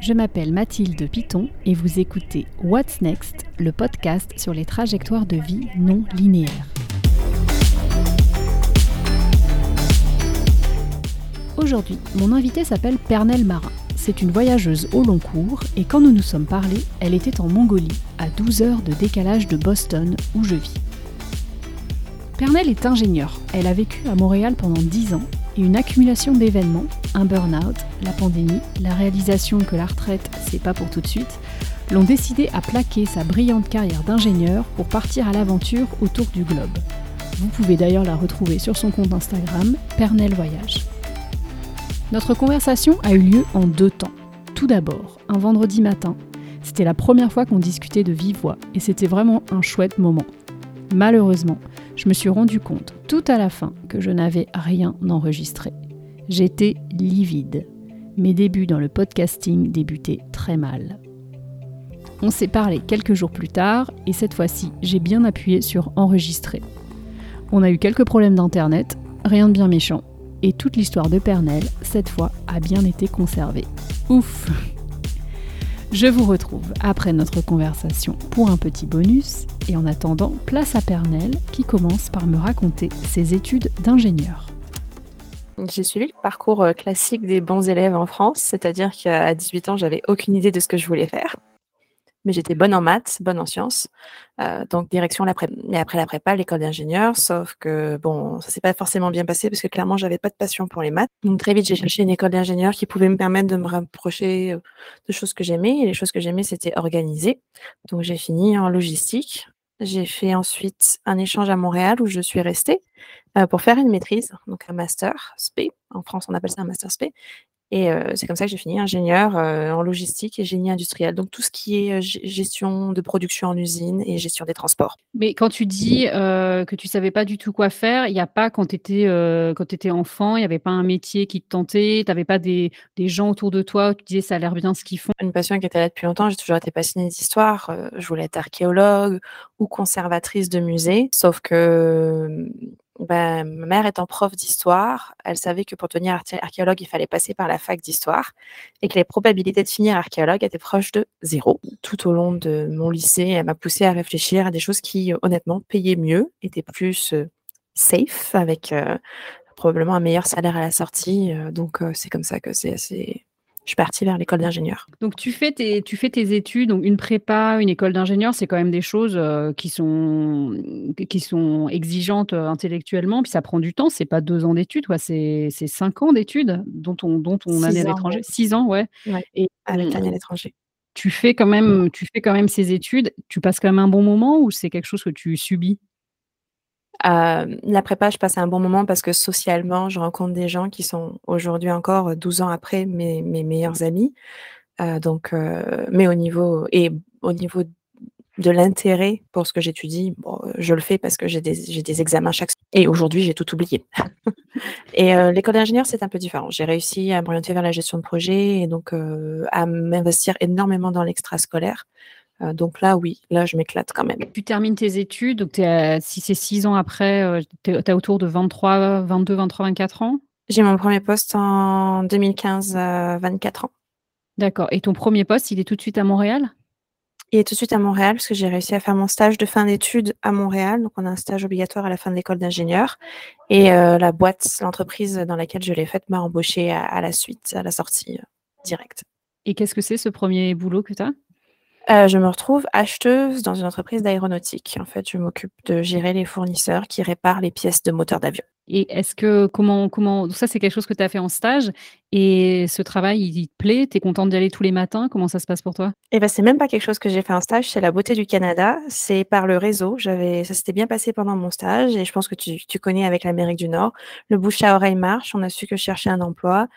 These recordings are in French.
je m'appelle Mathilde Piton et vous écoutez What's Next, le podcast sur les trajectoires de vie non linéaires. Aujourd'hui, mon invité s'appelle Pernelle Marin. C'est une voyageuse au long cours et quand nous nous sommes parlé, elle était en Mongolie, à 12 heures de décalage de Boston où je vis. Pernelle est ingénieure. Elle a vécu à Montréal pendant 10 ans et une accumulation d'événements, un burn-out, la pandémie, la réalisation que la retraite, c'est pas pour tout de suite, l'ont décidé à plaquer sa brillante carrière d'ingénieur pour partir à l'aventure autour du globe. Vous pouvez d'ailleurs la retrouver sur son compte Instagram, Pernelle Voyage. Notre conversation a eu lieu en deux temps. Tout d'abord, un vendredi matin. C'était la première fois qu'on discutait de vive voix et c'était vraiment un chouette moment. Malheureusement, je me suis rendu compte tout à la fin que je n'avais rien enregistré. J'étais livide. Mes débuts dans le podcasting débutaient très mal. On s'est parlé quelques jours plus tard et cette fois-ci, j'ai bien appuyé sur enregistrer. On a eu quelques problèmes d'internet, rien de bien méchant, et toute l'histoire de Pernel, cette fois, a bien été conservée. Ouf Je vous retrouve après notre conversation pour un petit bonus, et en attendant, place à Pernel qui commence par me raconter ses études d'ingénieur. J'ai suivi le parcours euh, classique des bons élèves en France, c'est-à-dire qu'à 18 ans, j'avais aucune idée de ce que je voulais faire mais j'étais bonne en maths, bonne en sciences. Euh, donc direction la prépa, et après la prépa, l'école d'ingénieur, sauf que bon, ça s'est pas forcément bien passé parce que clairement, j'avais pas de passion pour les maths. Donc très vite, j'ai cherché une école d'ingénieur qui pouvait me permettre de me rapprocher euh, de choses que j'aimais. Et les choses que j'aimais, c'était organiser. Donc j'ai fini en logistique. J'ai fait ensuite un échange à Montréal où je suis restée euh, pour faire une maîtrise, donc un master SP. En France, on appelle ça un master SP. Et c'est comme ça que j'ai fini ingénieur en logistique et génie industriel. Donc tout ce qui est gestion de production en usine et gestion des transports. Mais quand tu dis que tu savais pas du tout quoi faire, il n'y a pas quand tu étais, étais enfant, il n'y avait pas un métier qui te tentait, tu n'avais pas des, des, gens autour de toi où tu disais ça a l'air bien ce qu'ils font? Une passion qui était là depuis longtemps, j'ai toujours été passionnée d'histoire. je voulais être archéologue ou conservatrice de musée, sauf que ben, ma mère étant prof d'histoire, elle savait que pour devenir archéologue, il fallait passer par la fac d'histoire et que les probabilités de finir archéologue étaient proches de zéro. Tout au long de mon lycée, elle m'a poussé à réfléchir à des choses qui, honnêtement, payaient mieux, étaient plus safe, avec probablement un meilleur salaire à la sortie. donc, c'est comme ça que c'est assez je suis partie vers l'école d'ingénieur. Donc tu fais tes, tu fais tes études, donc une prépa, une école d'ingénieur, c'est quand même des choses euh, qui, sont, qui sont exigeantes euh, intellectuellement, puis ça prend du temps, c'est pas deux ans d'études, c'est cinq ans d'études dont on, dont on année à l'étranger. Six ans, ouais. Et, avec l'année à l'étranger. Tu fais, quand même, tu fais quand même ces études, tu passes quand même un bon moment ou c'est quelque chose que tu subis? La prépa, je passe un bon moment parce que socialement, je rencontre des gens qui sont aujourd'hui encore 12 ans après mes, mes meilleurs amis. donc, mais au niveau et au niveau de l'intérêt pour ce que j'étudie, bon, je le fais parce que j'ai des, des, examens chaque et aujourd'hui j'ai tout oublié. et l'école d'ingénieur c'est un peu différent. J'ai réussi à m'orienter vers la gestion de projet et donc à m'investir énormément dans l'extrascolaire. Euh, donc là, oui, là, je m'éclate quand même. Tu termines tes études, donc si c'est six ans après, euh, tu es, autour de 23, 22, 23, 24 ans? J'ai mon premier poste en 2015, 24 ans. D'accord. Et ton premier poste, il est tout de suite à Montréal? Il est tout de suite à Montréal parce que j'ai réussi à faire mon stage de fin d'études à Montréal. Donc, on a un stage obligatoire à la fin de l'école d'ingénieur. Et euh, la boîte, l'entreprise dans laquelle je l'ai faite m'a embauché à, la suite, à la sortie directe. Et qu'est-ce que c'est ce premier boulot que tu as euh, je me retrouve acheteuse dans une entreprise d'aéronautique. En fait, je m'occupe de gérer les fournisseurs qui réparent les pièces de moteur d'avion. Et est-ce que comment comment ça c'est quelque chose que tu as fait en stage et ce travail il, te plaît? Tu es contente d'y aller tous les matins? Comment ça se passe pour toi? Eh ben c'est même pas quelque chose que j'ai fait en stage, c'est la beauté du Canada, c'est par le réseau. J'avais ça s'était bien passé pendant mon stage et je pense que tu, tu connais avec l'Amérique du Nord. Le bouche à oreille marche, on a su que je cherchais un emploi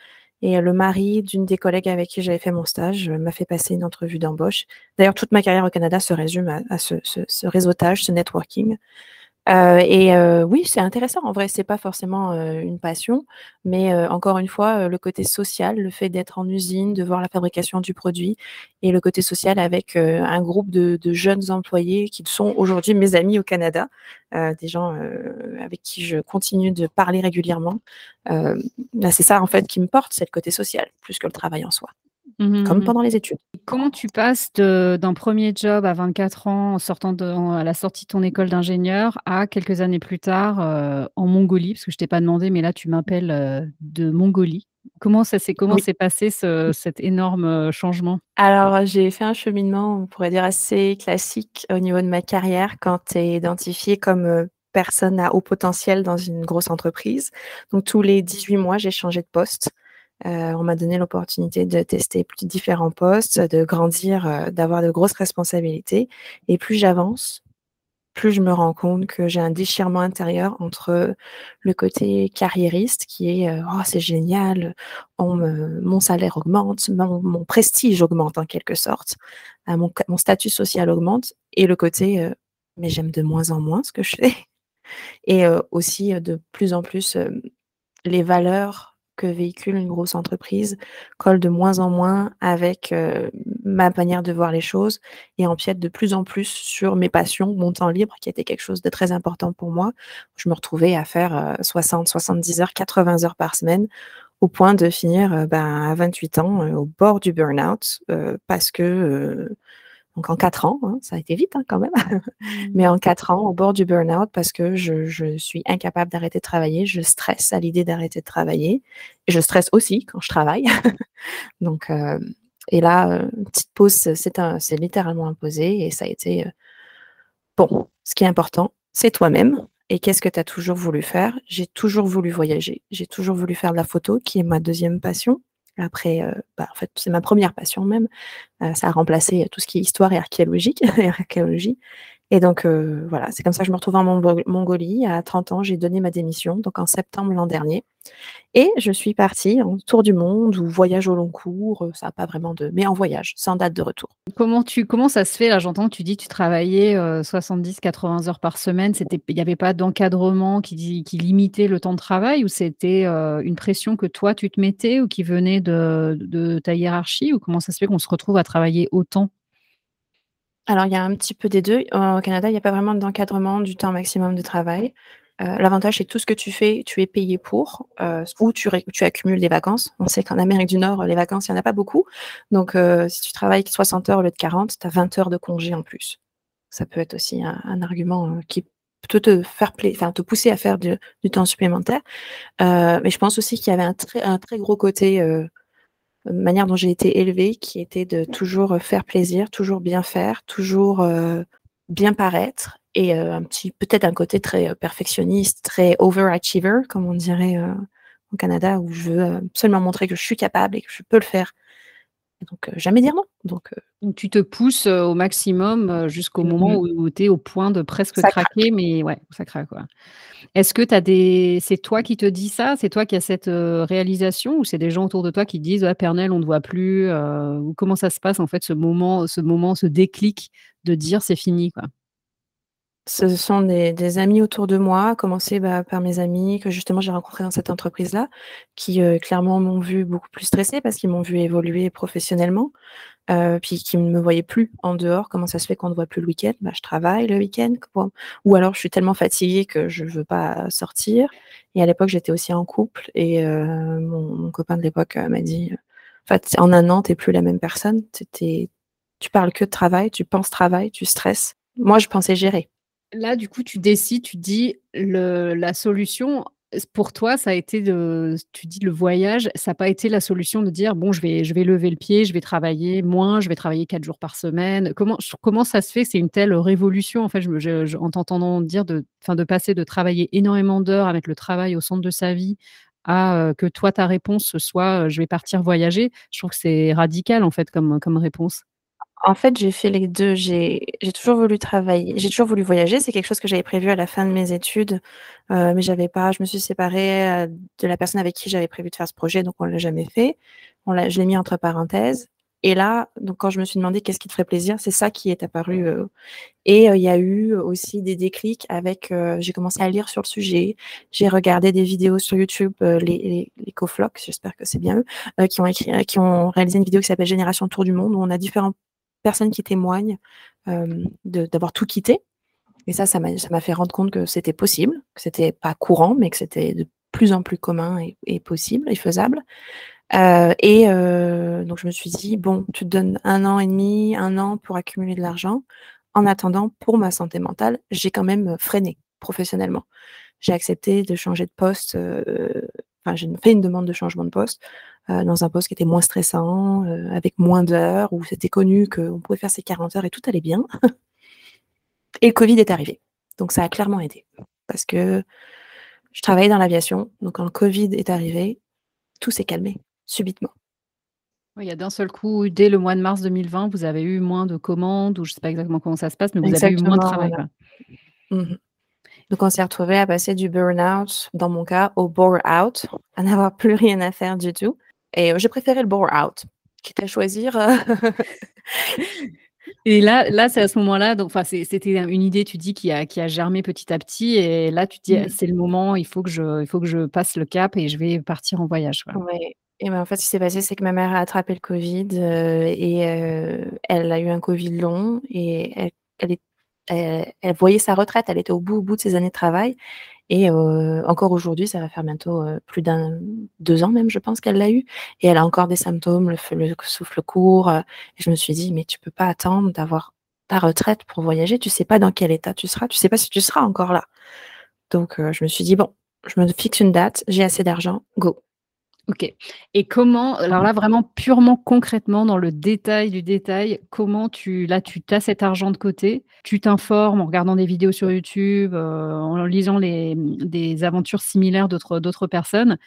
et le mari d'une des collègues avec qui j'avais fait mon stage m'a fait passer une entrevue d'embauche. D'ailleurs, toute ma carrière au Canada se résume à, ce, ce, réseautage, ce networking. Euh, et euh, oui, c'est intéressant. En vrai, c'est pas forcément euh, une passion, mais encore une fois, le côté social, le fait d'être en usine, de voir la fabrication du produit, et le côté social avec un groupe de, jeunes employés qui sont aujourd'hui mes amis au Canada, des gens avec qui je continue de parler régulièrement. Bah, c'est ça en fait qui me porte, c'est le côté social, plus que le travail en soi. Mmh comme pendant les études. Comment tu passes d'un premier job à 24 ans en sortant de à la sortie de ton école d'ingénieur à quelques années plus tard, en Mongolie? Parce que je t'ai pas demandé, mais là tu m'appelles, de Mongolie. Comment ça s'est comment s'est passé ce cet énorme, changement? Alors, j'ai fait un cheminement, on pourrait dire assez classique au niveau de ma carrière quand tu es identifiée comme, personne à haut potentiel dans une grosse entreprise. Donc tous les 18 mois, j'ai changé de poste. Euh, on m'a donné l'opportunité de tester plus différents postes, de grandir, euh, d'avoir de grosses responsabilités. Et plus j'avance, plus je me rends compte que j'ai un déchirement intérieur entre le côté carriériste qui est euh, oh c'est génial, mon salaire augmente, mon, prestige augmente en quelque sorte, mon, mon, statut social augmente, et le côté mais j'aime de moins en moins ce que je fais. Et aussi de plus en plus les valeurs que véhicule une grosse entreprise collent de moins en moins avec ma manière de voir les choses et empiètent de plus en plus sur mes passions, mon temps libre, qui était quelque chose de très important pour moi. Je me retrouvais à faire 60, 70 heures, 80 heures par semaine au point de finir ben, à 28 ans au bord du burn-out parce que donc en quatre ans, hein, ça a été vite hein, quand même, mais en quatre ans, au bord du burn-out, parce que je, suis incapable d'arrêter de travailler, je stresse à l'idée d'arrêter de travailler, et je stresse aussi quand je travaille. Donc, euh, et là, euh, une petite pause, c'est littéralement imposé, et ça a été, euh, bon, ce qui est important, c'est toi-même, et qu'est-ce que tu as toujours voulu faire? J'ai toujours voulu voyager, j'ai toujours voulu faire de la photo, qui est ma deuxième passion. Après, euh, bah, en fait, c'est ma première passion même. Euh, ça a remplacé tout ce qui est histoire et archéologie. Et donc, euh, voilà, c'est comme ça que je me retrouve en Mongolie. À 30 ans, j'ai donné ma démission, donc en septembre l'an dernier. Et je suis partie en tour du monde ou voyage au long cours, ça n'a pas vraiment de... Mais en voyage, sans date de retour. Comment, tu, comment ça se fait? Là, j'entends que tu dis que tu travaillais 70-80 heures par semaine. Il n'y avait pas d'encadrement qui, limitait le temps de travail ou c'était une pression que toi, tu te mettais ou qui venait de ta hiérarchie Ou comment ça se fait qu'on se retrouve à travailler autant? Alors, il y a un petit peu des deux. Au Canada, il n'y a pas vraiment d'encadrement du temps maximum de travail. Euh, l'avantage, c'est que tout ce que tu fais, tu es payé pour, euh, ou tu accumules des vacances. On sait qu'en Amérique du Nord, les vacances, il y en a pas beaucoup. Donc, euh, si tu travailles 60 heures au lieu de 40, tu as 20 heures de congé en plus. Ça peut être aussi un argument, qui peut te faire enfin, te pousser à faire du temps supplémentaire. mais je pense aussi qu'il y avait un très gros côté, manière dont j'ai été élevée, qui était de toujours faire plaisir, toujours bien faire, toujours bien paraître, et un petit, peut-être un côté très perfectionniste, très overachiever, comme on dirait au Canada, où je veux seulement montrer que je suis capable et que je peux le faire. Donc, jamais dire non. Donc, tu te pousses au maximum jusqu'au moment mmh où, tu es au point de presque craquer, mais ouais, ça craque. Quoi. Est-ce que tu as des. C'est toi qui te dis ça? C'est toi qui as cette réalisation? Ou c'est des gens autour de toi qui disent ouais, Pernel, on ne te voit plus ou Comment ça se passe, en fait, ce moment, ce moment, ce déclic de dire c'est fini quoi? Ce sont des amis autour de moi, à commencer, bah, par mes amis que justement j'ai rencontrés dans cette entreprise-là, qui, clairement m'ont vu beaucoup plus stressée parce qu'ils m'ont vu évoluer professionnellement, euh, puis qui ne me voyaient plus en dehors. Comment ça se fait qu'on ne voit plus le week-end? Bah, je travaille le week-end, ou alors je suis tellement fatiguée que je veux pas sortir et à l'époque, j'étais aussi en couple et mon copain de l'époque, m'a dit, «En fait, en un an, tu plus la même personne. Tu parles que de travail, tu penses travail, tu stresses». Moi, je pensais gérer. Là, du coup, tu décides, tu dis la solution pour toi, ça a été de, tu dis le voyage, ça n'a pas été la solution de dire bon, je vais, je vais lever le pied, je vais travailler moins, je vais travailler quatre jours par semaine. Comment, ça se fait C'est une telle révolution en fait? En t'entendant dire de, de passer de travailler énormément d'heures à mettre le travail au centre de sa vie à euh, que toi ta réponse soit euh, je vais partir voyager. Je trouve que c'est radical en fait comme réponse. En fait, j'ai fait les deux. J'ai toujours voulu travailler j'ai toujours voulu voyager. C'est quelque chose que j'avais prévu à la fin de mes études, euh, mais j'avais pas je me suis séparée, euh, de la personne avec qui j'avais prévu de faire ce projet, donc on l'a jamais fait. On je l'ai mis entre parenthèses et là, donc quand je me suis demandé: «Qu'est-ce qui te ferait plaisir?» c'est ça qui est apparu, euh, et il y a eu aussi des déclics avec, j'ai commencé à lire sur le sujet. J'ai regardé des vidéos sur YouTube, les les les Coflocs, j'espère que c'est bien eux, qui ont écrit qui ont réalisé une vidéo qui s'appelle «Génération Tour du monde» où on a différents personnes qui témoignent d'avoir tout quitté. Et ça, ça m'a fait rendre compte que c'était possible, que c'était pas courant, mais que c'était de plus en plus commun et, possible et faisable. et donc je me suis dit: «Bon, tu te donnes un an et demi, un an pour accumuler de l'argent. En attendant, pour ma santé mentale, j'ai quand même freiné professionnellement». J'ai accepté de changer de poste, enfin j'ai fait une demande de changement de poste, dans un poste qui était moins stressant, avec moins d'heures, où c'était connu qu'on pouvait faire ses 40 heures et tout allait bien. Et le covid est arrivé. Donc ça a clairement aidé parce que je travaillais dans l'aviation, donc quand le covid est arrivé, tout s'est calmé subitement. Oui, il y a d'un seul coup, dès le mois de mars 2020, vous avez eu moins de commandes ou je sais pas exactement comment ça se passe, mais vous avez eu moins de travail, voilà. Mmh donc on s'est retrouvés à passer du burn-out, dans mon cas, au bore-out, à n'avoir plus rien à faire du tout et j'ai préféré le bore-out, quitte à choisir, Et là là, c'est à ce moment-là, donc enfin, c'est c'était une idée, tu dis, qui a qui a germé petit à petit et là, tu te dis: Mmh. «C'est le moment, il faut que je il faut que je passe le cap et je vais partir en voyage». Ouais et ben, en fait, ce qui s'est passé, c'est que ma mère a attrapé le covid, et elle a eu un covid long et elle elle est elle elle voyait sa retraite, elle était au bout, au bout de ses années de travail et encore aujourd'hui, ça va faire bientôt, plus d'un 2 ans même, je pense qu'elle l'a eu. Et elle a encore des symptômes, le souffle court, et je me suis dit: «Mais tu peux pas attendre d'avoir ta retraite pour voyager, tu sais pas dans quel état tu seras, tu sais pas si tu seras encore là». Donc je me suis dit: «Bon, je me fixe une date, j'ai assez d'argent, go». OK et comment alors là, vraiment purement concrètement, dans le détail du détail, comment tu là, tu as cet argent de côté, tu t'informes en regardant des vidéos sur YouTube, heu, en lisant les, des aventures similaires d'autres personnes.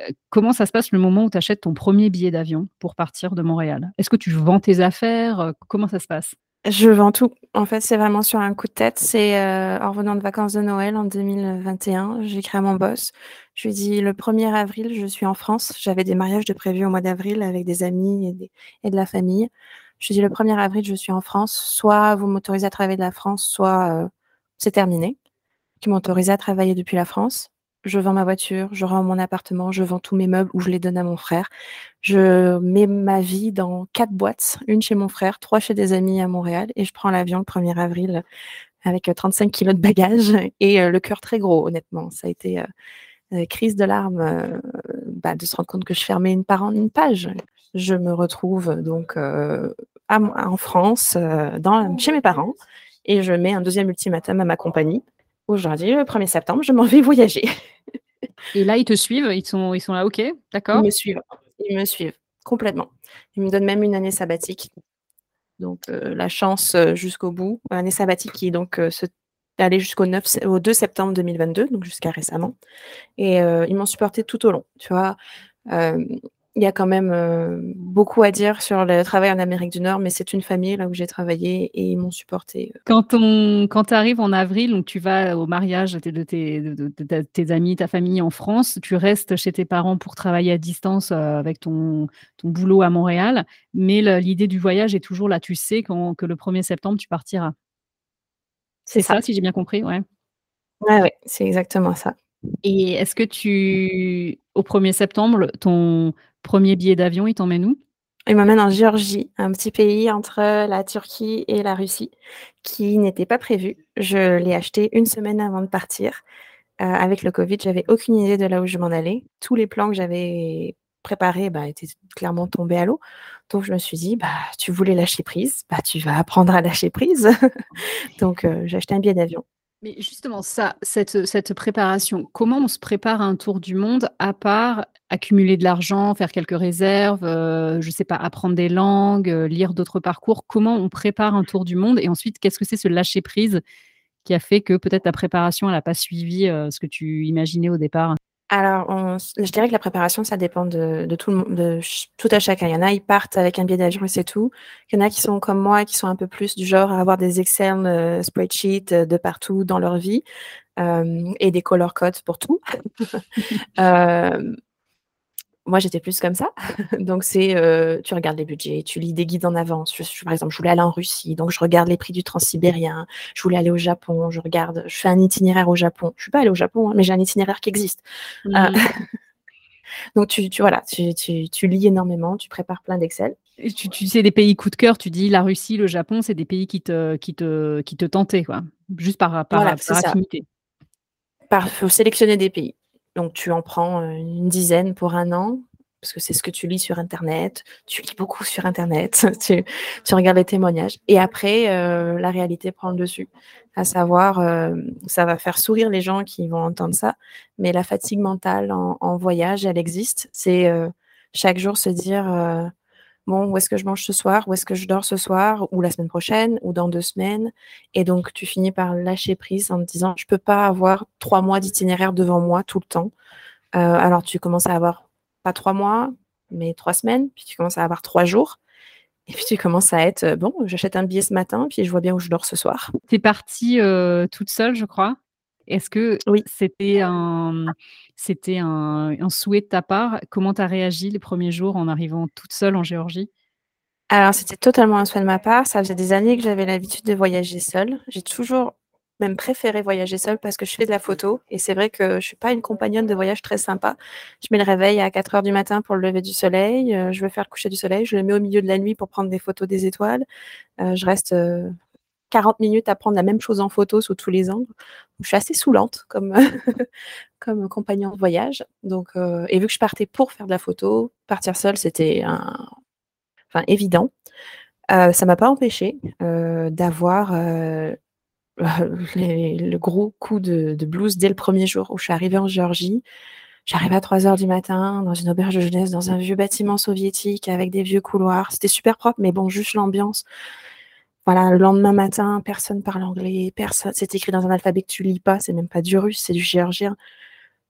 Heu, comment ça se passe le moment où tu achètes ton 1er billet d'avion pour partir de Montréal? Est-ce que tu vends tes affaires, comment ça se passe? Je vends tout. En fait, c'est vraiment sur un coup de tête. C'est, heu, en revenant de vacances de Noël en 2021, j'ai écrit à mon boss. Je lui dit: «Le 1er avril, je suis en France». J'avais des mariages de prévus au mois d'avril avec des amis et de la famille. Je lui dit: «Le 1er avril, je suis en France, soit vous m'autorisez à travailler de la France, soit, heu, c'est terminé». M'ont autorisée à travailler depuis la France. Je vends ma voiture, je rends mon appartement, je vends tous mes meubles ou je les donne à mon frère. Je mets ma vie dans 4 boîtes, 1 chez mon frère, 3 chez des amis à Montréal et je prends l'avion le 1er avril avec, heu, 35 kilogrammes de bagages et heu, le cœur très gros, honnêtement. Ça a été, crise de larmes, bah, de se rendre compte que je fermais une une page. Je me retrouve donc, en France, chez mes parents et je mets un 2e ultimatum à ma compagnie dis: «Le 1er septembre, je m'en vais voyager». Et là, ils te suivent? Ils sont ils sont là: «OK, Ils d'accord». me suivent, ils me suivent complètement. Ils me donnent même une année sabbatique. Donc heu, la chance, heu, jusqu'au bout. Année sabbatique qui donc se allait jusqu'au 9 sept au 2 septembre 2022, donc jusqu'à récemment et ils m'ont supportée tout au long, tu vois? Il y a quand même, heu, beaucoup à dire sur le travail en Amérique du Nord, mais c'est une famille là où j'ai travaillé et ils m'ont supportée, heu Quand on quand tu arrives en avril, donc tu vas au mariage de tes de tes de de de tes amis, ta famille en France, tu restes chez tes parents pour travailler à distance, heu, avec ton ton boulot à Montréal, mais l'idée du voyage est toujours là. Tu sais qu'en que le 1er septembre, tu partiras? C'est ça. ça, si j'ai bien compris? Ouais. Ouais, ouais, c'est exactement ça. Et est-ce que tu au 1er septembre, ton 1er billet d'avion, il t'emmène où? Il m'emmène en Géorgie, un petit pays entre la Turquie et la Russie, qui n'était pas prévu. Je l'ai acheté 1 semaine avant de partir. Heu, avec le covid, j'avais aucune idée de là où je m'en allais. Tous les plans que j'avais préparés, bah, étaient clairement tombés à l'eau. Donc je me suis dit: «Bah, tu voulais lâcher prise, bah, tu vas apprendre à lâcher prise». Donc heu, j'ai acheté un billet d'avion. Mais justement ça, cette préparation, comment on se prépare à un tour du monde à part accumuler de l'argent, faire quelques réserves, heu, je sais pas, apprendre des langues, heu, lire d'autres parcours? Comment on prépare un tour du monde? Et ensuite, qu'est-ce que c'est ce lâcher prise qui a fait que peut-être ta préparation, elle a pas suivi, heu, ce que tu imaginais au départ? Alors on je dirais que la préparation, ça dépend de tout le de tout à chacun. Il y en a, ils partent avec un billet d'avion et c'est tout. Il y en a qui sont comme moi, qui sont un peu plus du genre à avoir des Excel, heu, spreadsheets de partout dans leur vie, hem et des color codes pour tout. moi, j'étais plus comme ça. Donc c'est, heu, tu regardes les budgets, tu lis des guides en avance. Je par exemple, je voulais aller en Russie, donc je regarde les prix du transsibérien. Je voulais aller au Japon, je regarde je fais un itinéraire au Japon. Je suis pas allée au Japon, hein, mais j'ai un itinéraire qui existe. Mmh. donc tu tu voilà, tu tu tu lis énormément, tu prépares plein d'Excel. Tu tu sais des pays coup de cœur, tu dis la Russie, le Japon, c'est des pays qui te qui te qui te tentaient, quoi? Juste par Voilà, par c'est par affinité? Par faut sélectionner des pays. Donc tu en prends, une dizaine pour 1 an. parce que c'est ce que tu lis sur Internet. Tu lis beaucoup sur Internet, tu, regardes les témoignages. Et après, la réalité prend le dessus. À savoir, ça va faire sourire les gens qui vont entendre ça, mais la fatigue mentale en, voyage, elle existe. C'est chaque jour se dire où est-ce que je mange ce soir, où est-ce que je dors ce soir, ou la semaine prochaine, ou dans deux semaines? Et donc, tu finis par lâcher prise en te disant, je peux pas avoir trois mois d'itinéraire devant moi tout le temps. Euh, alors, tu commences à avoir pas trois mois, mais trois semaines, puis tu commences à avoir trois jours. Et puis tu commences à être, bon, j'achète un billet ce matin, puis je vois bien où je dors ce soir. Tu es partie euh, toute seule, je crois. Est-ce que oui. c'était un, c'était un, un, souhait de ta part? Comment tu as réagi les premiers jours en arrivant toute seule en Géorgie? Alors, c'était totalement un souhait de ma part. Ça faisait des années que j'avais l'habitude de voyager seule. J'ai toujours même préféré voyager seule parce que je fais de la photo. Et c'est vrai que je suis pas une compagnonne de voyage très sympa. Je mets le réveil à 4 heures du matin pour le lever du soleil. Euh, je veux faire coucher du soleil. Je le mets au milieu de la nuit pour prendre des photos des étoiles. Euh, je reste euh, 40 minutes à prendre la même chose en photo sous tous les angles. Je suis assez saoulante comme, comme compagnon de voyage. Donc, euh, et vu que je partais pour faire de la photo, partir seule, c'était enfin, évident. Euh, ça m'a pas empêché euh, d'avoir le gros coup de, de, blues dès le premier jour où je suis arrivée en Géorgie. J'arrive à 3 heures du matin dans une auberge de jeunesse, dans un vieux bâtiment soviétique avec des vieux couloirs. C'était super propre, mais bon, juste l'ambiance. Voilà, le lendemain matin, personne parle anglais, personne. C'est écrit dans un alphabet que tu lis pas, c'est même pas du russe, c'est du géorgien.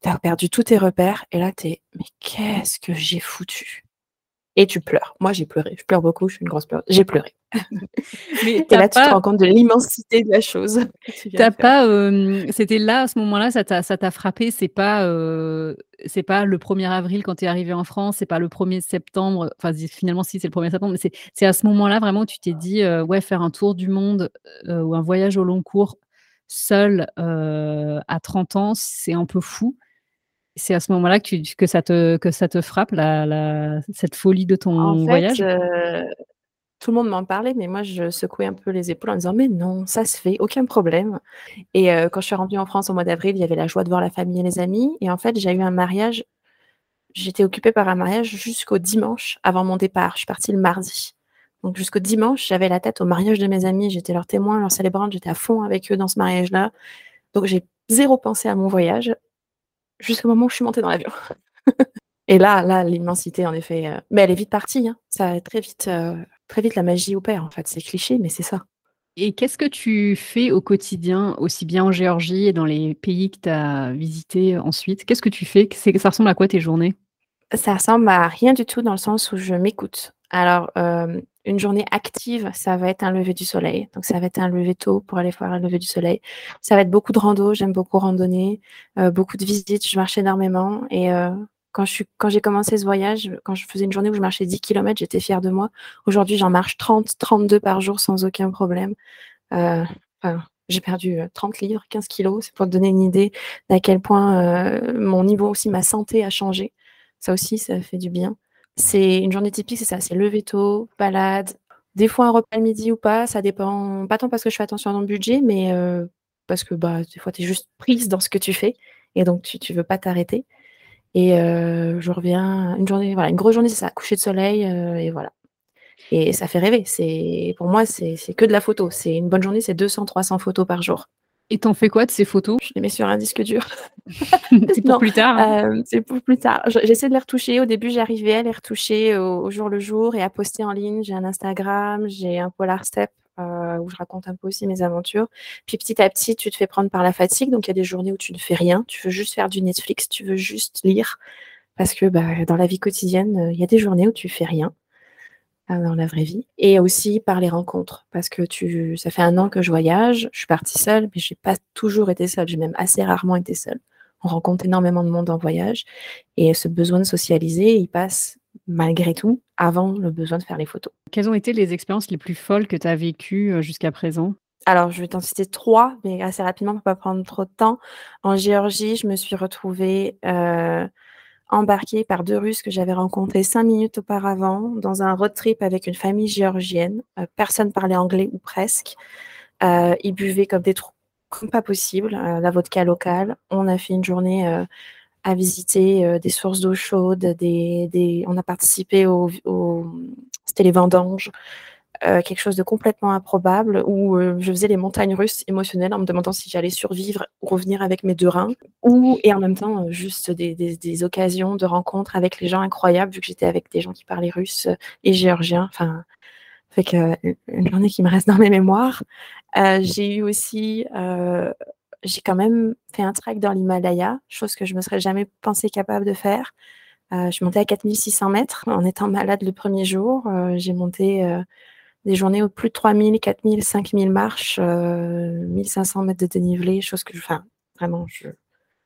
T'as perdu tous tes repères et là t'es, mais qu'est-ce que j'ai foutu? Et tu pleures. Moi j'ai pleuré, je pleure beaucoup, je suis une grosse pleureuse. J'ai pleuré. Mais et là pas... tu te rends compte de l'immensité de la chose. T'as pas, euh, c'était là à ce moment-là, ça t'a, frappé. C'est pas, euh, c'est pas le 1er avril quand tu es arrivé en France, c'est pas le 1er septembre. Enfin finalement si c'est le 1er septembre, mais c'est, à ce moment-là vraiment tu t'es dit euh, ouais faire un tour du monde ou un voyage au long cours seul à 30 ans, c'est un peu fou c'est à ce moment-là que, tu, que, ça te, que ça te frappe, la, la, cette folie de ton en voyage? euh, Tout le monde m'en parlait, mais moi, je secouais un peu les épaules en disant, mais non, ça se fait, aucun problème. Et euh, quand je suis rentrée en France au mois d'avril, il y avait la joie de voir la famille et les amis. Et en fait, j'ai eu un mariage, j'étais occupée par un mariage jusqu'au dimanche avant mon départ. Je suis partie le mardi. Donc jusqu'au dimanche, j'avais la tête au mariage de mes amis, j'étais leur témoin, leur célébrante, j'étais à fond avec eux dans ce mariage-là. Donc j'ai zéro pensé à mon voyage jusqu'au moment où je suis montée dans l'avion. et là, là, l'immensité, en effet. Euh... Mais elle est vite partie. Hein. Ça très vite, euh, très vite la magie opère. En fait, c'est cliché, mais c'est ça. Et qu'est-ce que tu fais au quotidien, aussi bien en Géorgie et dans les pays que tu as visités ensuite? Qu'est-ce que tu fais? Ça ressemble à quoi tes journées? Ça ressemble à rien du tout dans le sens où je m'écoute. Alors, euh, une journée active, ça va être un lever du soleil. Donc, ça va être un lever tôt pour aller voir un lever du soleil. Ça va être beaucoup de rando. J'aime beaucoup randonner, euh, beaucoup de visites. Je marche énormément. Et euh, quand j'ai commencé ce voyage, quand je faisais une journée où je marchais 10 km, j'étais fière de moi. Aujourd'hui, j'en marche 30, 32 par jour sans aucun problème. Euh, j'ai perdu 30 livres, 15 kilos. C'est pour te donner une idée d'à quel point mon niveau aussi, ma santé a changé. Ça aussi, ça fait du bien. C'est une journée typique, c'est ça, c'est lever tôt, balade, des fois un repas le midi ou pas, ça dépend, pas tant parce que je fais attention à mon budget, mais euh, parce que bah, des fois tu es juste prise dans ce que tu fais et donc tu, tu veux pas t'arrêter. Et euh, je reviens, une journée, voilà, une grosse journée, c'est ça, coucher de soleil euh, et voilà. Et ça fait rêver. Pour moi, c'est que de la photo. C'est une bonne journée, c'est 200, 300 photos par jour. Et t'en fais quoi de ces photos Je les mets sur un disque dur. c'est pour plus tard. Hein. Euh, c'est pour plus tard. J'essaie de les retoucher. Au début, j'arrivais à les retoucher au, au, jour le jour et à poster en ligne. J'ai un Instagram, j'ai un Polar Step euh, où je raconte un peu aussi mes aventures. Puis petit à petit, tu te fais prendre par la fatigue. Donc il y a des journées où tu ne fais rien. Tu veux juste faire du Netflix, tu veux juste lire. Parce que bah, dans la vie quotidienne, il y a des journées où tu fais rien dans la vraie vie, et aussi par les rencontres, parce que tu, ça fait un an que je voyage, je suis partie seule, mais j'ai pas toujours été seule, j'ai même assez rarement été seule. On rencontre énormément de monde en voyage, et ce besoin de socialiser, il passe malgré tout avant le besoin de faire les photos. Quelles ont été les expériences les plus folles que tu as vécues jusqu'à présent? Alors, je vais t'en citer trois, mais assez rapidement pour pas prendre trop de temps. En Géorgie, je me suis retrouvée euh, embarquée par deux Russes que j'avais rencontrés cinq minutes auparavant dans un road trip avec une famille géorgienne. Euh, personne parlait anglais ou presque. Euh, ils buvaient comme des trous comme pas possible, euh, la vodka locale. On a fait une journée euh, à visiter des sources d'eau chaude, des, on a participé au, au c'était les vendanges, euh, quelque chose de complètement improbable où euh, je faisais les montagnes russes émotionnelles en me demandant si j'allais survivre ou revenir avec mes deux reins, ou et en même temps euh, juste des, occasions de rencontres avec les gens incroyables vu que j'étais avec des gens qui parlaient russe et géorgien. Enfin, fait une journée qui me reste dans mes mémoires. j'ai eu aussi j'ai quand même fait un trek dans l'Himalaya, chose que je me serais jamais pensé capable de faire. je montée à 4600 mètres en étant malade le premier jour. j'ai monté des journées où plus de 3000, 4000, 5000 marches, 1500 mètres de dénivelé, chose que, enfin, vraiment, je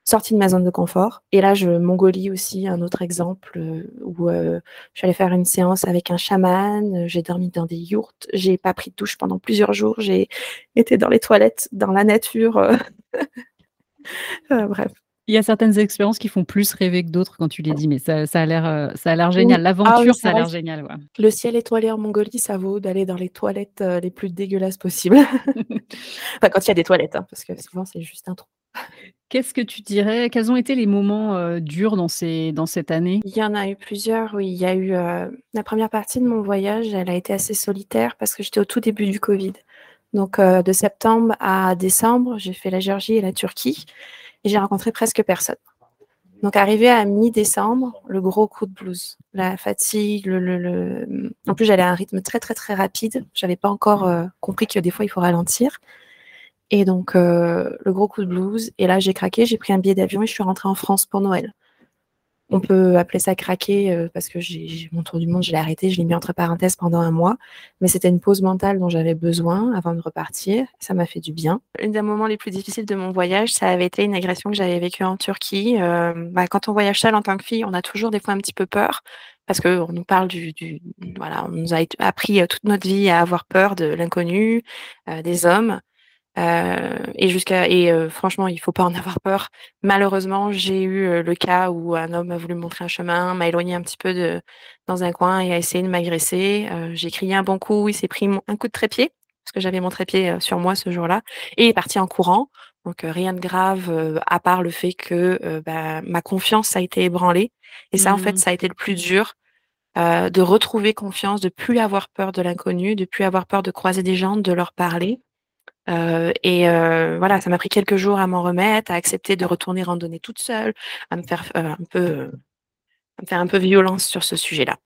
sortie de ma zone de confort. Et là, je Mongolie aussi, un autre exemple où je suis allée faire une séance avec un chaman, j'ai dormi dans des yourtes, j'ai pas pris de douche pendant plusieurs jours, j'ai été dans les toilettes, dans la nature. bref. Il y a certaines expériences qui font plus rêver que d'autres quand tu les dis, mais ça, a l'air, euh, ça a l'air génial. Ah L'aventure, ça, a l'air génial. Le ciel étoilé en Mongolie, ça vaut d'aller dans les toilettes euh, les plus dégueulasses possibles. enfin, quand il y a des toilettes, hein, parce que souvent c'est juste un trou. Qu'est-ce que tu dirais Quels ont été les moments euh, durs dans, ces, dans cette année? Il y en a eu plusieurs, oui. Il y a eu la première partie de mon voyage, elle a été assez solitaire parce que j'étais au tout début du Covid. Donc de septembre à décembre, j'ai fait la Géorgie et la Turquie et j'ai rencontré presque personne. Donc, arrivé à mi-décembre, le gros coup de blues, la fatigue, en plus j'allais à un rythme très très très rapide. J'avais pas encore euh, compris que des fois il faut ralentir. Et donc euh, le gros coup de blues. Et là j'ai craqué, j'ai pris un billet d'avion et je suis rentrée en France pour Noël on peut appeler ça craquer euh, parce que j'ai mon tour du monde, je l'ai arrêté, je l'ai mis entre parenthèses pendant un mois, mais c'était une pause mentale dont j'avais besoin avant de repartir. Ça m'a fait du bien. Une des moments les plus difficiles de mon voyage, ça avait été une agression que j'avais vécue en Turquie. Euh, bah, quand on voyage seul en tant que fille, on a toujours des fois un petit peu peur parce qu'on nous parle du, voilà, on nous a appris euh, toute notre vie à avoir peur de l'inconnu, des hommes. Euh, et jusqu'à et euh, franchement, il faut pas en avoir peur. Malheureusement, j'ai eu euh, le cas où un homme a voulu me montrer un chemin, m'a éloigné un petit peu de dans un coin et a essayé de m'agresser. j'ai crié un bon coup, il s'est pris un coup de trépied parce que j'avais mon trépied sur moi ce jour-là et est parti en courant. Donc rien de grave à part le fait que bah, ma confiance a été ébranlée. Et ça, en fait, mmh. ça a été le plus dur. de retrouver confiance, de plus avoir peur de l'inconnu, de plus avoir peur de croiser des gens, de leur parler. Euh, et euh, voilà, ça m'a pris quelques jours à m'en remettre, à accepter de retourner randonner toute seule, à me faire euh, un peu, à me faire un peu violence sur ce sujet-là.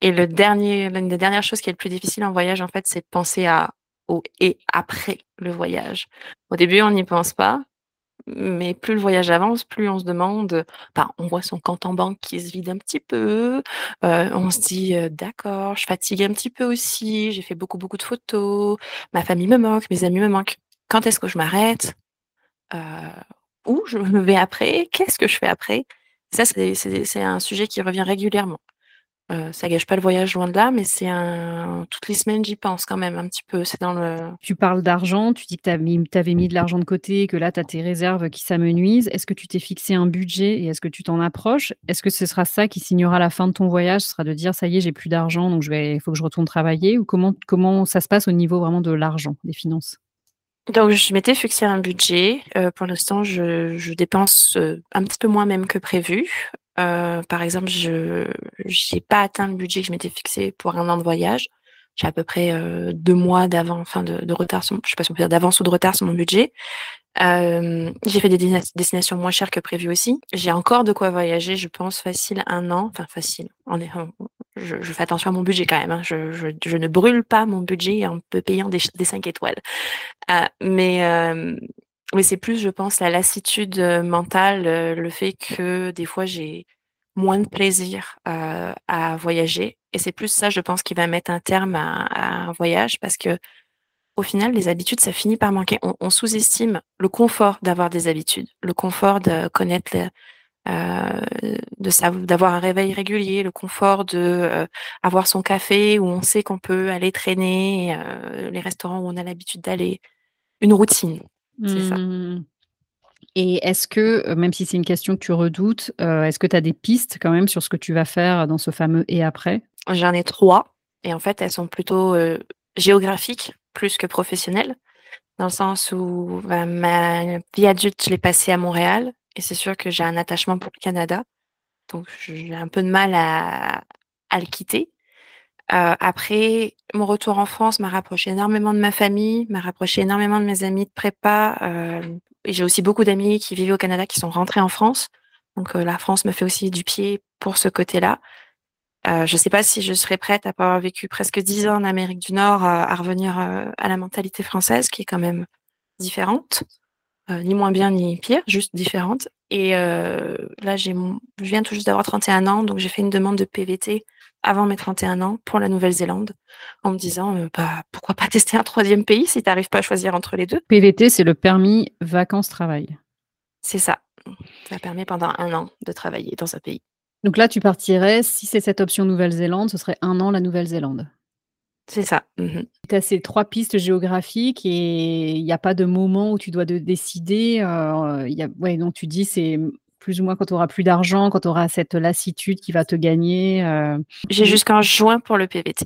Et le dernier, l'une des dernières choses qui est le plus difficile en voyage, en fait, c'est de penser à au et après le voyage. Au début, on n'y pense pas, mais plus le voyage avance, plus on se demande, bah, on voit son compte en banque qui se vide un petit peu, euh, on se dit, «D'accord, je fatigue un petit peu aussi, j'ai fait beaucoup, beaucoup de photos, ma famille me manque, mes amis me manquent. Quand est-ce que je m'arrête? où je me vais après? Qu'est-ce que je fais après?» ça, c'est un sujet qui revient régulièrement. Euh, ça gâche pas le voyage loin de là, mais c'est un toutes les semaines, j'y pense quand même un petit peu. C'est dans le Tu parles d'argent, tu dis que tu avais mis de l'argent de côté, que là, tu as tes réserves qui s'amenuisent. Est-ce que tu t'es fixé un budget et est-ce que tu t'en approches? Est-ce que ce sera ça qui signera la fin de ton voyage? Ce sera de dire: «Ça y est, j'ai plus d'argent, donc il faut que je retourne travailler» ou comment comment ça se passe au niveau vraiment de l'argent, des finances? Donc je m'étais fixé un budget, euh, pour l'instant je dépense, euh, un petit peu moins même que prévu. Euh, par exemple, je n'ai pas atteint le budget que je m'étais fixé pour un an de voyage. J'ai à peu près euh, deux mois d'avance, ou de retard sur mon budget. Euh, j'ai fait des destinations moins chères que prévu aussi. J'ai encore de quoi voyager, je pense facile un an, enfin facile. Je, fais attention à mon budget quand même. Hein. Je, ne brûle pas mon budget en payant des, des 5 étoiles. mais mais c'est plus, je pense, la lassitude mentale, le fait que des fois j'ai moins de plaisir à voyager. Et c'est plus ça, je pense, qui va mettre un terme à, un voyage parce que au final, les habitudes, ça finit par manquer. On, sous-estime le confort d'avoir des habitudes, le confort de connaître, d'avoir un réveil régulier, le confort de avoir son café où on sait qu'on peut aller traîner, les restaurants où on a l'habitude d'aller, une routine. C'est ça. Mmh. Et est-ce que, euh, même si c'est une question que tu redoutes, euh, est-ce que tu as des pistes quand même sur ce que tu vas faire dans ce fameux «et après»? J'en ai trois et en fait, elles sont plutôt, euh, géographiques plus que professionnelles. Dans le sens où, bah, ma vie adulte, je l'ai passée à Montréal et c'est sûr que j'ai un attachement pour le Canada, donc j'ai un peu de mal à à le quitter. Heu, après, mon retour en France m'a rapproché énormément de ma famille, m'a rapproché énormément de mes amis de prépa, et j'ai aussi beaucoup d'amis qui vivaient au Canada qui sont rentrés en France. Donc heu, la France me fait aussi du pied pour ce côté-là. Heu, je sais pas si je serais prête après avoir vécu presque 10 ans en Amérique du Nord, à à revenir, heu, à la mentalité française qui est quand même différente, ni moins bien ni pire, juste différente et là je viens tout juste d'avoir 31 ans, donc j'ai fait une demande de PVT avant mes 31 ans pour la Nouvelle-Zélande en me disant, heu, bah, pourquoi pas tester un 3e pays si tu arrives pas à choisir entre les 2? PVT, c'est le permis vacances-travail. C'est ça. Ça permet pendant 1 an de travailler dans un pays. Donc là, tu partirais si c'est cette option Nouvelle-Zélande, ce serait 1 an la Nouvelle-Zélande? C'est ça. Mmh mh. Tu as ces 3 pistes géographiques et il y a pas de moment où tu dois de décider, il y a ouais, donc tu dis c'est, plus ou moins quand tu auras plus d'argent, quand tu auras cette lassitude qui va te gagner, heu J'ai jusqu'en juin pour le PVT.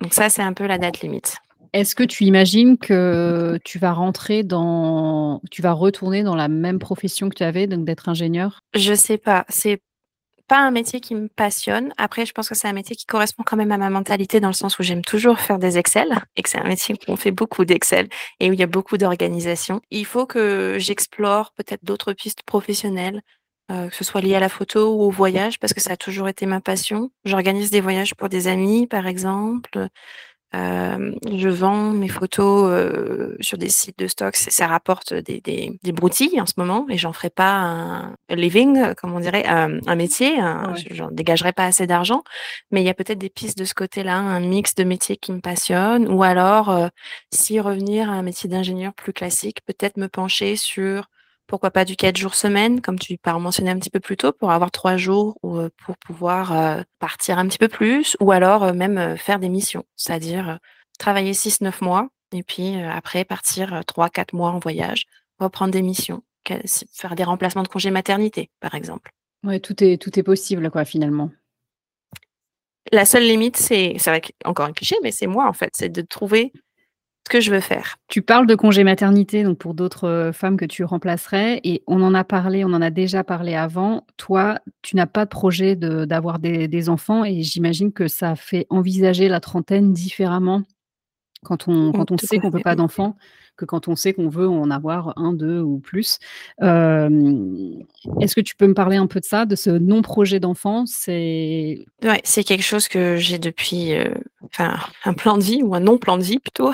Donc ça, c'est un peu la date limite. Est-ce que tu imagines que tu vas rentrer dans tu vas retourner dans la même profession que tu avais, donc d'être ingénieure? Je sais pas, c'est pas un métier qui me passionne. Après, je pense que c'est un métier qui correspond quand même à ma mentalité dans le sens où j'aime toujours faire des Excel et que c'est un métier où on fait beaucoup d'Excel et où il y a beaucoup d'organisation. Il faut que j'explore peut-être d'autres pistes professionnelles, heu, que ce soit lié à la photo ou au voyage parce que ça a toujours été ma passion. J'organise des voyages pour des amis, par exemple, hem, je vends mes photos, heu, sur des sites de stock, ça rapporte des des des broutilles en ce moment et j'en ferai pas un living, comme on dirait, hem, un métier, un Ouais. j'en dégagerai pas assez d'argent, mais il y a peut-être des pistes de ce côté-là, un mix de métiers qui me passionne ou alors, heu, si revenir à un métier d'ingénieur plus classique, peut-être me pencher sur, pourquoi pas du 4 jours semaine comme tu par mentionné un petit peu plus tôt pour avoir 3 jours ou, heu, pour pouvoir, heu, partir un petit peu plus ou alors, heu, même, faire des missions. C'est-à-dire, travailler 6-9 mois et puis, après partir, heu, 3-4 mois en voyage, reprendre des missions, faire des remplacements de congés maternité, par exemple. Ouais, tout est tout est possible, quoi, finalement. La seule limite, c'est c'est encore un cliché, mais c'est moi, en fait, c'est de trouver ce que je veux faire. Tu parles de congé maternité, donc pour d'autres, heu, femmes que tu remplacerais et on en a parlé, on en a déjà parlé avant. Toi, tu n'as pas de projet de d'avoir des des enfants et j'imagine que ça fait envisager la trentaine différemment quand on quand on sait qu'on veut fait, pas d'enfants, que quand on sait qu'on veut en avoir 1-2 ou plus. Hem, est-ce que tu peux me parler un peu de ça, de ce non projet d'enfant? C'est Ouais, quelque chose que j'ai depuis, heu, un plan de vie ou un non plan de vie plutôt,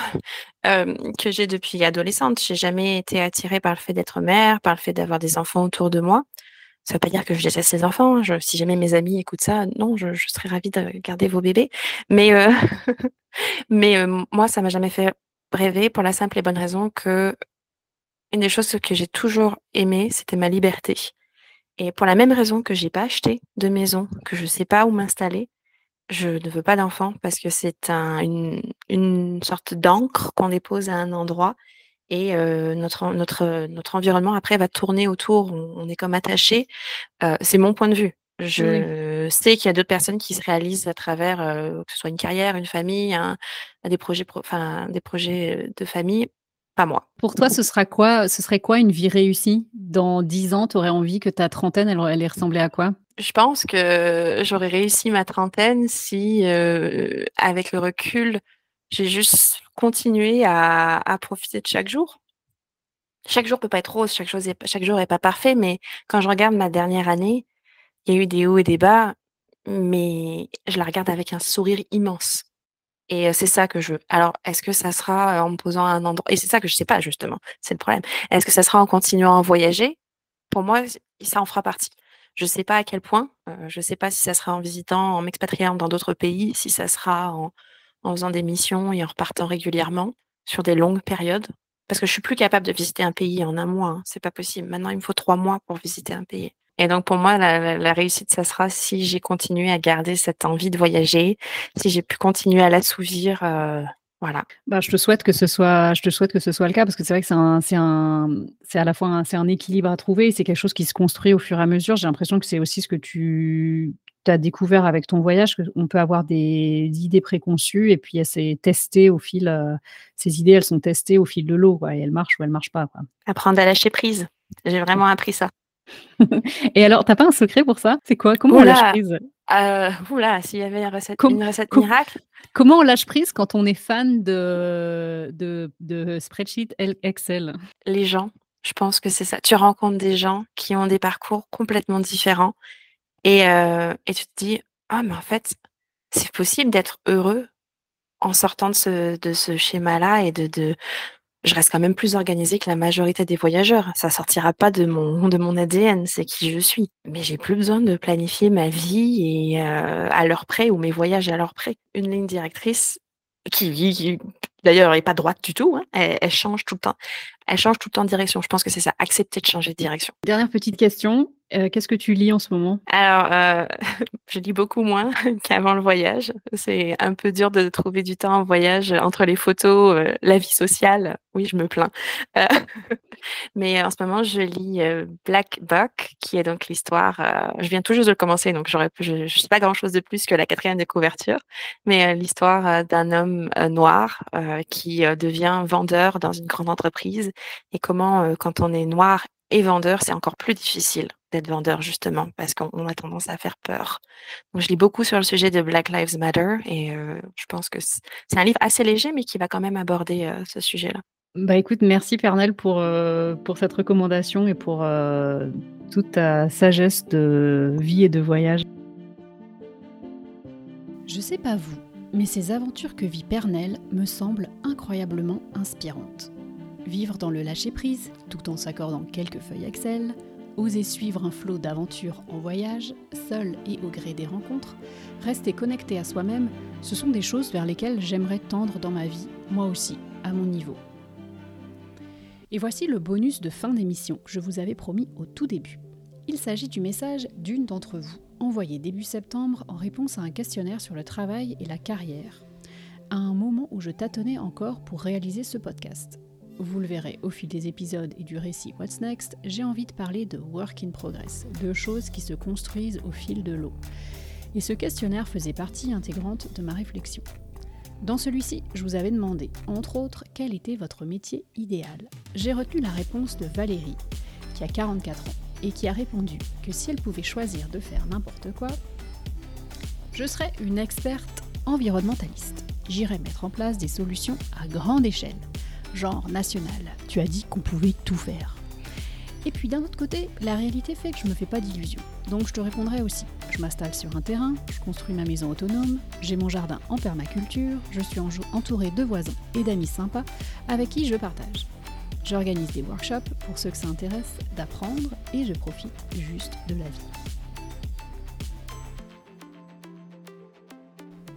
hem, que j'ai depuis adolescente. J'ai jamais été attirée par le fait d'être mère, par le fait d'avoir des enfants autour de moi. Ça veut pas dire que je déteste les enfants, hein, si jamais mes amis écoutent ça, non, je serais ravie de garder vos bébés. Mais, mais, heu, moi, ça m'a jamais fait rêver pour la simple et bonne raison qu'une des choses que j'ai toujours aimé, c'était ma liberté et pour la même raison que j'ai pas acheté de maison, que je sais pas où m'installer, je ne veux pas d'enfant parce que c'est un une une sorte d'encre qu'on dépose à un endroit et heu, notre notre, notre environnement après va tourner autour, on on est comme attaché. Heu, c'est mon point de vue. Oui. Je sais qu'il y a d'autres personnes qui se réalisent à travers, heu, que ce soit une carrière, une famille, un des projets pro enfin, des projets, de famille, pas moi. Pour toi, ce sera quoi ce serait quoi une vie réussie? Dans 10 ans, tu aurais envie que ta trentaine, elle elle ait ressemblé à quoi? Je pense que j'aurais réussi ma trentaine si, heu, avec le recul, j'ai juste continué à à profiter de chaque jour. Chaque jour peut pas être rose, chaque chose est chaque jour est pas parfait, mais quand je regarde ma dernière année, il y a eu des hauts et des bas, mais je la regarde avec un sourire immense et c'est ça que je veux. Alors, est-ce que ça sera, en me posant à un endroit et c'est ça que je sais pas justement, c'est le problème. Est-ce que ça sera en continuant à voyager? Pour moi, ça en fera partie. Je sais pas à quel point, je sais pas si ça sera en visitant, en m'expatriant dans d'autres pays, si ça sera en faisant des missions et en repartant régulièrement sur des longues périodes. Parce que je suis plus capable de visiter un pays en 1 mois, hein, c'est pas possible. Maintenant, il me faut 3 mois pour visiter un pays et donc pour moi, la la la réussite, ça sera si j'ai continué à garder cette envie de voyager, si j'ai pu continuer à l'assouvir, heu, voilà. Bah, je te souhaite que ce soit je te souhaite que ce soit le cas parce que c'est vrai que c'est un c'est un, c'est à la fois un c'est un équilibre à trouver et c'est quelque chose qui se construit au fur et à mesure. J'ai l'impression que c'est aussi ce que tu as découvert avec ton voyage, qu'on peut avoir des idées préconçues et puis, heu, c'est testé au fil, heu, ces idées, elles sont testées au fil de l'eau, quoi et elles marchent ou elles marchent pas, quoi. Apprendre à lâcher prise. J'ai vraiment appris ça. Et alors, t'as pas un secret pour ça? C'est quoi? Comment on lâche prise? Euh, Oula, s'il y avait une recette, une recette miracle? Comment on lâche prise quand on est fan de, de, de spreadsheet Excel? Les gens, je pense que c'est ça. Tu rencontres des gens qui ont des parcours complètement différents et, euh, et tu te dis, ah, mais en fait, c'est possible d'être heureux en sortant de ce, de ce schéma-là et de, de, je reste quand même plus organisée que la majorité des voyageurs. Ça sortira pas de mon de mon ADN, c'est qui je suis. Mais j'ai plus besoin de planifier ma vie et euh, à l'heure près ou mes voyages à l'heure près. Une ligne directrice qui, d'ailleurs est pas droite du tout, hein, elle, change tout le temps. Elle change tout le temps de direction. Je pense que c'est ça, accepter de changer de direction. Dernière petite question, euh, qu'est-ce que tu lis en ce moment? Alors, euh, je lis beaucoup moins qu'avant le voyage. C'est un peu dur de trouver du temps en voyage entre les photos, euh, la vie sociale. Oui, je me plains. Euh, mais en ce moment, je lis euh, Black Buck, qui est donc l'histoire. Euh, je viens tout juste de le commencer, donc j'aurais, je ne sais pas grand-chose de plus que la quatrième de couverture, mais l'histoire d'un homme noir qui devient vendeur dans une grande entreprise et comment, quand on est noir et vendeur, c'est encore plus difficile d'être vendeur justement parce qu'on a tendance à faire peur. Donc je lis beaucoup sur le sujet de Black Lives Matter et euh, je pense que c'est un livre assez léger mais qui va quand même aborder euh, ce sujet-là. Bah écoute, merci Pernel pour, euh, pour cette recommandation et pour toute ta sagesse de vie et de voyage. Je sais pas vous, mais ces aventures que vit Pernel me semblent incroyablement inspirantes. Vivre dans le lâcher-prise, tout en s'accordant quelques feuilles Excel, oser suivre un flot d'aventures en voyage, seul et au gré des rencontres, rester connecté à soi-même, ce sont des choses vers lesquelles j'aimerais tendre dans ma vie, moi aussi, à mon niveau. Et voici le bonus de fin d'émission que je vous avais promis au tout début. Il s'agit du message d'une d'entre vous, envoyé début septembre en réponse à un questionnaire sur le travail et la carrière, à un moment où je tâtonnais encore pour réaliser ce podcast vous le verrez au fil des épisodes et du récit What's Next, j'ai envie de parler de work in progress, de choses qui se construisent au fil de l'eau. Et ce questionnaire faisait partie intégrante de ma réflexion. Dans celui-ci, je vous avais demandé, entre autres, quel était votre métier idéal. J'ai retenu la réponse de Valérie, qui a 44 ans, et qui a répondu que si elle pouvait choisir de faire n'importe quoi, je serais une experte environnementaliste. J'irais mettre en place des solutions à grande échelle genre national. Tu as dit qu'on pouvait tout faire. Et puis d'un autre côté, la réalité fait que je me fais pas d'illusions. Donc je te répondrai aussi. Je m'installe sur un terrain, je construis ma maison autonome, j'ai mon jardin en permaculture, je suis entourée de voisins et d'amis sympas avec qui je partage. J'organise des workshops pour ceux que ça intéresse d'apprendre et je profite juste de la vie.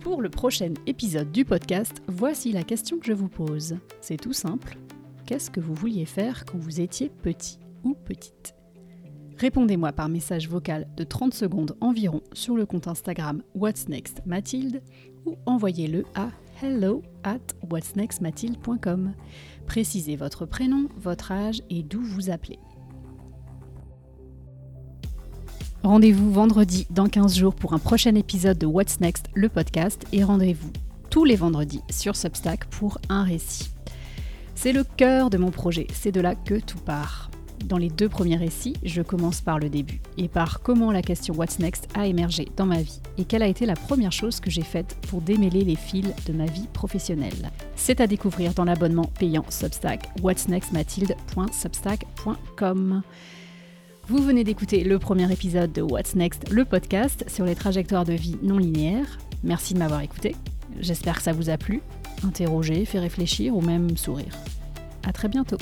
Pour le prochain épisode du podcast, voici la question que je vous pose. C'est tout simple. Qu'est-ce que vous vouliez faire quand vous étiez petit ou petite? Répondez-moi par message vocal de 30 secondes environ sur le compte Instagram What's Next Mathilde ou envoyez-le à hello at whatsnextmathilde.com. Précisez votre prénom, votre âge et d'où vous appelez. Rendez-vous vendredi dans 15 jours pour un prochain épisode de What's Next, le podcast, et rendez-vous tous les vendredis sur Substack pour un récit. C'est le cœur de mon projet, c'est de là que tout part. Dans les deux premiers récits, je commence par le début et par comment la question What's Next a émergé dans ma vie et quelle a été la première chose que j'ai faite pour démêler les fils de ma vie professionnelle. C'est à découvrir dans l'abonnement payant Substack whatsnextmathilde.substack.com. Vous venez d'écouter le premier épisode de What's Next, le podcast sur les trajectoires de vie non linéaires. Merci de m'avoir écouté. J'espère que ça vous a plu, interrogé, fait réfléchir ou même sourire. À très bientôt.